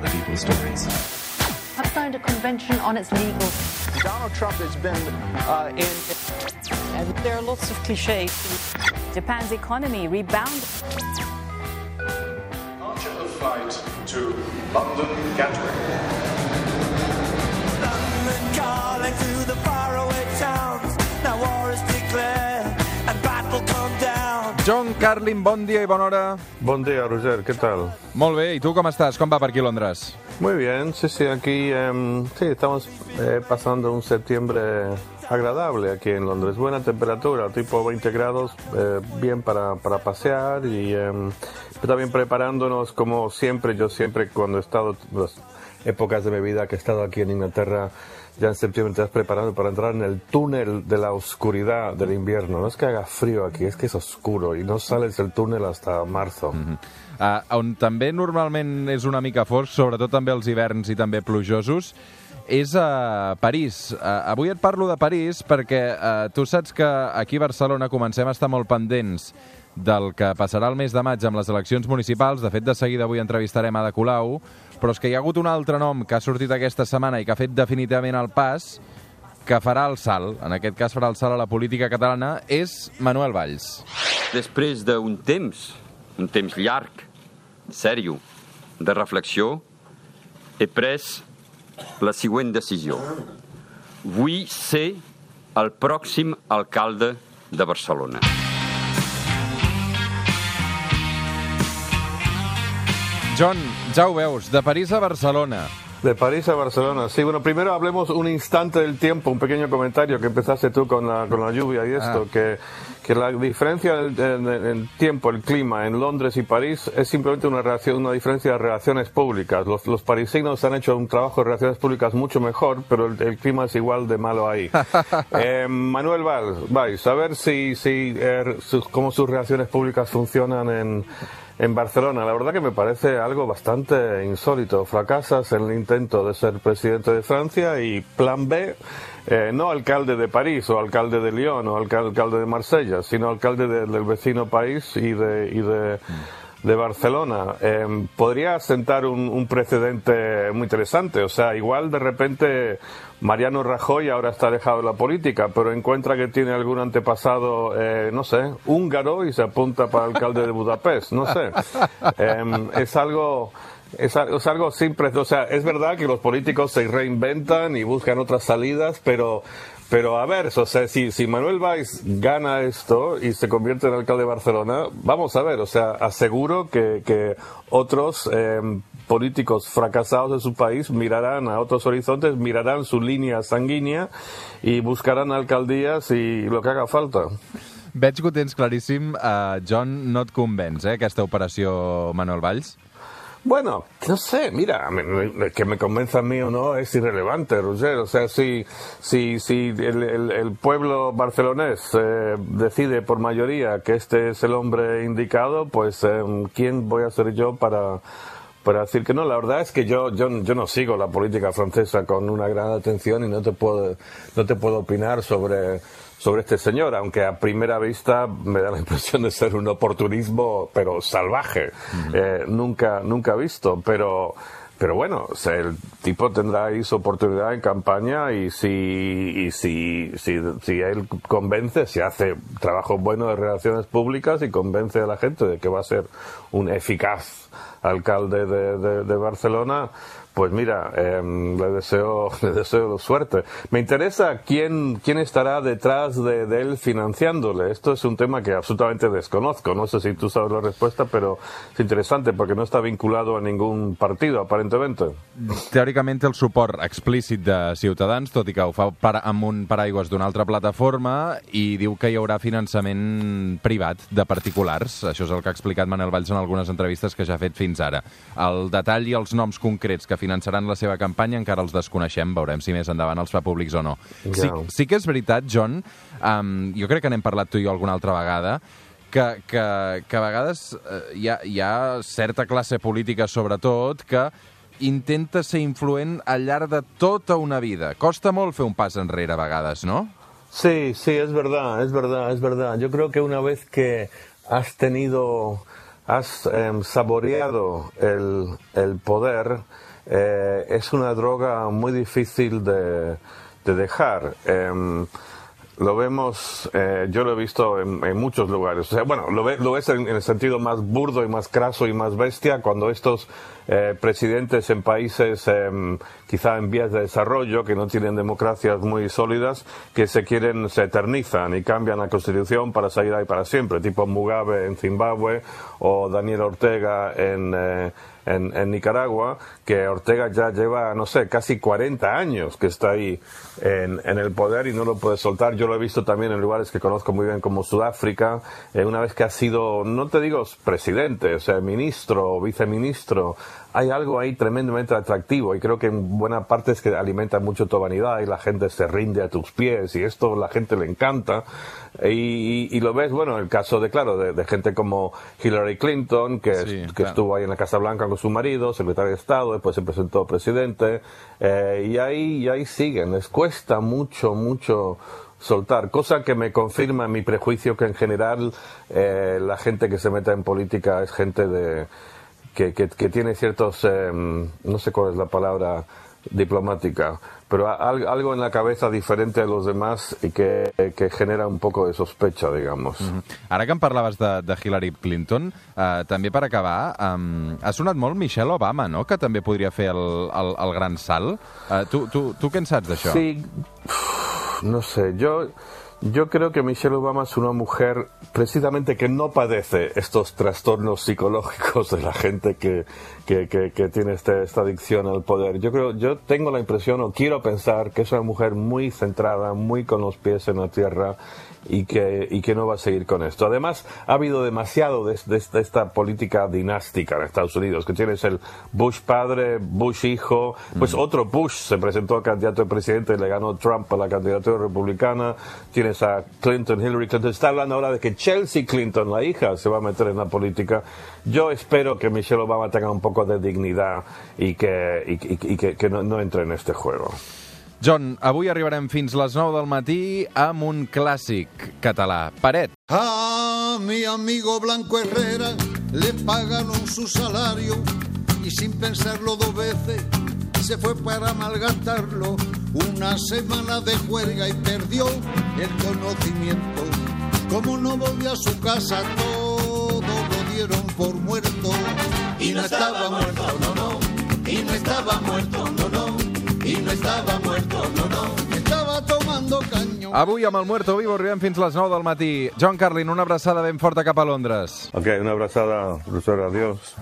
other people's stories. have signed a convention on its legal. Donald Trump has been uh, in. And there are lots of cliches. Japan's economy rebounded. Departure of flight to London Gatwick. Carlin, bon dia i bona hora. Buen día, Roger, ¿qué tal? Molt bé, i tu com estàs? Com va per aquí Londres? Muy bien, sí, sí, aquí em, sí, estamos eh, pasando un septiembre agradable aquí en Londres. Buena temperatura, tipo 20 grados, eh, bien para, para pasear y em, también preparándonos como siempre, yo siempre cuando he estado, las épocas de mi vida que he estado aquí en Inglaterra, ya en septiembre te estás preparando para entrar en el túnel de la oscuridad del invierno. No es que haga frío aquí, es que es oscuro y no sales del túnel hasta marzo. Uh, on també normalment és una mica fosc, sobretot també els hiverns i també plujosos, és a París. Avui et parlo de París perquè uh, tu saps que aquí a Barcelona comencem a estar molt pendents del que passarà el mes de maig amb les eleccions municipals. De fet, de seguida avui entrevistarem Ada Colau, però és que hi ha hagut un altre nom que ha sortit aquesta setmana i que ha fet definitivament el pas que farà el salt, en aquest cas farà el salt a la política catalana, és Manuel Valls. Després d'un temps, un temps llarg, sèrio, de reflexió, he pres la següent decisió. Vull ser el pròxim alcalde de Barcelona. John, ja ho veus, de París a Barcelona. De París a Barcelona. Sí, bueno, primero hablemos un instante del tiempo, un pequeño comentario que empezaste tú con la, con la lluvia y esto, que, que la diferencia del en- en tiempo, el clima en Londres y París es simplemente una, reacción, una diferencia de relaciones públicas. Los, los parisinos han hecho un trabajo de relaciones públicas mucho mejor, pero el, el clima es igual de malo ahí. Eh, Manuel Valls, vais a ver si, si, eh, sus- cómo sus relaciones públicas funcionan en, en Barcelona. La verdad que me parece algo bastante insólito. Fracasas en el intento de ser presidente de Francia y plan B, eh, no alcalde de París o alcalde de Lyon o alca- alcalde de Marsella, sino alcalde de- del vecino país y de, y de, de Barcelona. Eh, podría sentar un, precedente muy interesante. O sea, igual de repente Mariano Rajoy ahora está alejado de la política, pero encuentra que tiene algún antepasado, eh, no sé, húngaro y se apunta para alcalde de Budapest. No sé. Eh, es algo. Es, al- es algo simple, o sea, es verdad que los políticos se reinventan y buscan otras salidas, pero, pero a ver, o sea, si, si Manuel Valls gana esto y se convierte en alcalde de Barcelona, vamos a ver, o sea, aseguro que, que otros eh, políticos fracasados de su país mirarán a otros horizontes, mirarán su línea sanguínea y buscarán alcaldías y lo que haga falta. Veig que ho tens. Uh, John, no et convenç, eh, aquesta operació Manuel Valls? Bueno, no sé, mira, que me convenza a mí o no es irrelevante, Roger. O sea, si, si, si el pueblo barcelonés eh, decide por mayoría que este es el hombre indicado, pues eh, ¿quién voy a ser yo para, para decir que no? La verdad es que yo, yo, yo no sigo la política francesa con una gran atención y no te puedo, no te puedo opinar sobre sobre este señor, aunque a primera vista me da la impresión de ser un oportunismo, pero salvaje, eh, nunca, nunca visto, pero, pero bueno, o sea, el tipo tendrá ahí su oportunidad en campaña y si, y si, si, si él convence, si hace trabajo bueno de relaciones públicas y convence a la gente de que va a ser un eficaz alcalde de, de- de Barcelona, pues mira, em, le deseo le deseo suerte. Me interesa quién quién estará detrás de, de él financiándole. Esto es un tema que absolutamente desconozco. No sé si tú sabes la respuesta, pero es interesante porque no está vinculado a ningún partido aparentemente. Teòricament el suport explícit de Ciutadans, tot i que ho fa per, amb un paraigües d'una altra plataforma i diu que hi haurà finançament privat de particulars. Això és el que ha explicat Manel Valls en algunes entrevistes que ja ha fet fins ara. El detall i els noms concrets que finançaran la seva campanya encara els desconeixem, veurem si més endavant els fa públics o no. Sí, Ja. sí que és veritat, John, um, jo crec que n'hem parlat tu i jo alguna altra vegada, que, que, que a vegades eh, hi, ha, hi ha certa classe política, sobretot, que intenta ser influent al llarg de tota una vida. Costa molt fer un pas enrere a vegades, no? Sí, sí, es verdad, es verdad, es verdad. Yo creo que una vez que has tenido has em, saboreado el, el poder, eh, es una droga muy difícil de, de dejar. Em, lo vemos, eh, yo lo he visto en, en muchos lugares. O sea, bueno, lo, ve- lo ves en, en el sentido más burdo y más craso y más bestia cuando estos eh, presidentes en países em, quizá en vías de desarrollo, que no tienen democracias muy sólidas, que se quieren, se eternizan y cambian la constitución para salir ahí para siempre, tipo Mugabe en Zimbabue o Daniel Ortega en, eh, en, Nicaragua, que Ortega ya lleva, no sé, casi 40 años que está ahí en, en el poder y no lo puede soltar. Lo he visto también en lugares que conozco muy bien como Sudáfrica, eh, una vez que ha sido, no te digo presidente, o sea, ministro o viceministro, hay algo ahí tremendamente atractivo y creo que en buena parte es que alimenta mucho tu vanidad y la gente se rinde a tus pies y esto la gente le encanta y, y lo ves, bueno, el caso de, claro, de, de gente como Hillary Clinton, que, Sí, que claro. estuvo ahí en la Casa Blanca con su marido, secretario de Estado, después se presentó presidente eh, y ahí, y ahí siguen, les cuesta mucho, mucho soltar, cosa que me confirma mi prejuicio que en general eh, la gente que se mete en política es gente de que, que, que tiene ciertos, eh, no sé cuál es la palabra diplomática, pero algo en la cabeza diferente a los demás y que, que genera un poco de sospecha, digamos. Ara que em parlaves de, de Hillary Clinton, eh, també per acabar, um, ha sonat molt Michelle Obama, no?, que també podria fer el, el, el gran salt. Uh, tu, tu, tu què en saps d'això? Sí, no sé, yo, yo creo que Michelle Obama es una mujer precisamente que no padece estos trastornos psicológicos de la gente que, que, que- que tiene este- esta adicción al poder. Yo creo, yo tengo la impresión o quiero pensar que es una mujer muy centrada, muy con los pies en la tierra y que, y que no va a seguir con esto. Además, ha habido demasiado de, de- de esta política dinástica en Estados Unidos, que tienes el Bush padre, Bush hijo, pues otro Bush se presentó a candidato a presidente y le ganó Trump a la candidatura republicana, tienes a Clinton, Hillary Clinton, está hablando ahora de que Chelsea Clinton, la hija, se va a meter en la política. Yo espero que Michelle Obama tenga un poco de dignidad y que, y, y- y que, que no, no entre en este juego. John, avui arribarem fins les 9 del matí amb un clàssic català. Paret. A mi amigo Blanco Herrera le pagaron su salario y sin pensarlo dos veces se fue para malgastarlo. Una semana de juerga y perdió el conocimiento. Como no volvió a su casa, todo lo dieron por muerto. Y no estaba muerto, no, no. Y no estaba muerto, no, no. Y no estaba muerto, no, no. Estaba tomando caño. Avui amb el Muerto Vivo arribem fins les 9 del matí. John Carlin, una abraçada ben forta cap a Londres. Ok, una abrazada, profesor, adiós.